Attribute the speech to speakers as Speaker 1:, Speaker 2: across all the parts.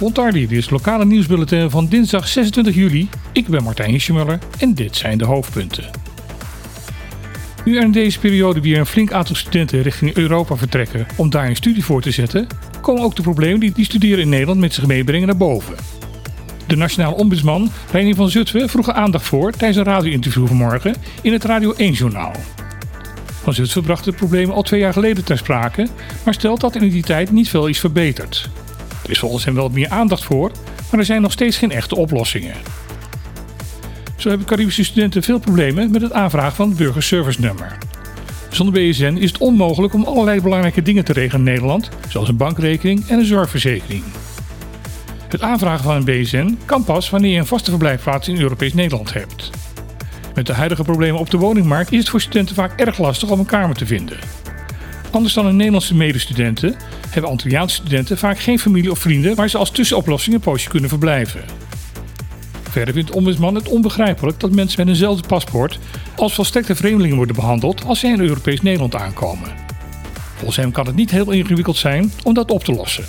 Speaker 1: Montardi, dit is lokale nieuwsbulletin van dinsdag 26 juli. Ik ben Martijn Hischemuller en dit zijn de hoofdpunten. Nu er in deze periode weer een flink aantal studenten richting Europa vertrekken om daar een studie voor te zetten, komen ook de problemen die die studeren in Nederland met zich meebrengen naar boven. De nationaal ombudsman Reinier van Zutphen vroeg aandacht voor tijdens een radio-interview vanmorgen in het Radio 1-journaal. Van Zutphen bracht het probleem al twee jaar geleden ter sprake, maar stelt dat in die tijd niet veel is verbeterd. Er is volgens hem wel meer aandacht voor, maar er zijn nog steeds geen echte oplossingen. Zo hebben Caribische studenten veel problemen met het aanvragen van het burgerservice nummer. Zonder BSN is het onmogelijk om allerlei belangrijke dingen te regelen in Nederland, zoals een bankrekening en een zorgverzekering. Het aanvragen van een BSN kan pas wanneer je een vaste verblijfplaats in Europees Nederland hebt. Met de huidige problemen op de woningmarkt is het voor studenten vaak erg lastig om een kamer te vinden. Anders dan hun Nederlandse medestudenten hebben Antilliaanse studenten vaak geen familie of vrienden waar ze als tussenoplossing een poosje kunnen verblijven. Verder vindt ombudsman het onbegrijpelijk dat mensen met eenzelfde paspoort als volstrekte vreemdelingen worden behandeld als zij in Europees Nederland aankomen. Volgens hem kan het niet heel ingewikkeld zijn om dat op te lossen.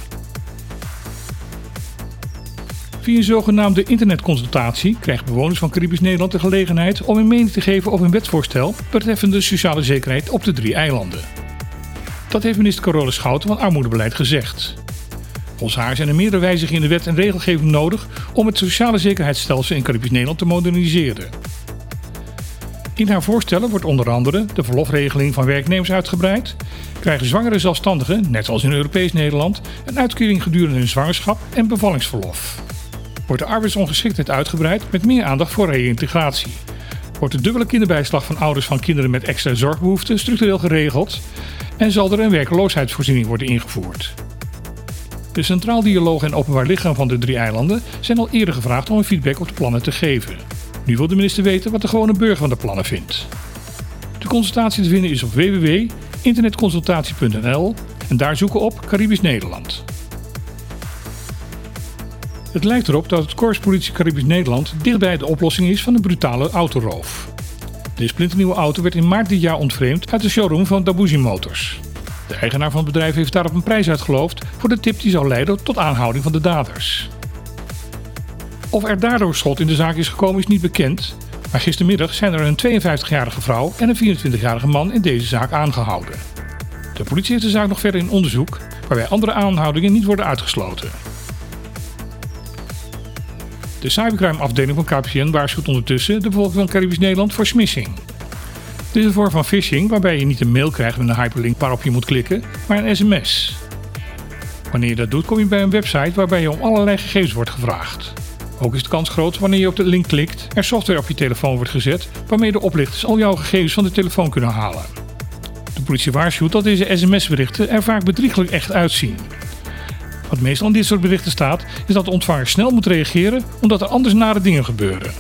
Speaker 1: Via een zogenaamde internetconsultatie krijgen bewoners van Caribisch Nederland de gelegenheid om een mening te geven over een wetsvoorstel betreffende sociale zekerheid op de drie eilanden. Dat heeft minister Carola Schouten van Armoedebeleid gezegd. Volgens haar zijn er meerdere wijzigingen in de wet en regelgeving nodig om het sociale zekerheidsstelsel in Caribisch Nederland te moderniseren. In haar voorstellen wordt onder andere de verlofregeling van werknemers uitgebreid, krijgen zwangere zelfstandigen, net als in Europees Nederland, een uitkering gedurende hun zwangerschap en bevallingsverlof. Wordt de arbeidsongeschiktheid uitgebreid met meer aandacht voor reïntegratie. Wordt de dubbele kinderbijslag van ouders van kinderen met extra zorgbehoeften structureel geregeld en zal er een werkloosheidsvoorziening worden ingevoerd. De Centraal Dialoog en Openbaar Lichaam van de drie eilanden zijn al eerder gevraagd om een feedback op de plannen te geven. Nu wil de minister weten wat de gewone burger van de plannen vindt. De consultatie te vinden is op www.internetconsultatie.nl en daar zoeken op Caribisch Nederland. Het lijkt erop dat het Korps Politie Caribisch Nederland dichtbij de oplossing is van een brutale autoroof. De splinternieuwe auto werd in maart dit jaar ontvreemd uit de showroom van Dabuzi Motors. De eigenaar van het bedrijf heeft daarop een prijs uitgeloofd voor de tip die zou leiden tot aanhouding van de daders. Of er daardoor schot in de zaak is gekomen is niet bekend, maar gistermiddag zijn er een 52-jarige vrouw en een 24-jarige man in deze zaak aangehouden. De politie heeft de zaak nog verder in onderzoek, waarbij andere aanhoudingen niet worden uitgesloten. De cybercrime-afdeling van KPN waarschuwt ondertussen de bevolking van Caribisch Nederland voor smishing. Dit is een vorm van phishing waarbij je niet een mail krijgt met een hyperlink waarop je moet klikken, maar een sms. Wanneer je dat doet, kom je bij een website waarbij je om allerlei gegevens wordt gevraagd. Ook is de kans groot wanneer je op de link klikt, er software op je telefoon wordt gezet waarmee de oplichters al jouw gegevens van de telefoon kunnen halen. De politie waarschuwt dat deze sms-berichten er vaak bedrieglijk echt uitzien. Wat meestal in dit soort berichten staat, is dat de ontvanger snel moet reageren omdat er anders nare dingen gebeuren.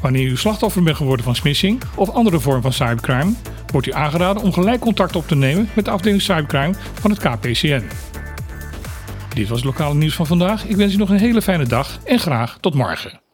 Speaker 1: Wanneer u slachtoffer bent geworden van smishing of andere vorm van cybercrime, wordt u aangeraden om gelijk contact op te nemen met de afdeling cybercrime van het KPCN. Dit was het lokale nieuws van vandaag. Ik wens u nog een hele fijne dag en graag tot morgen.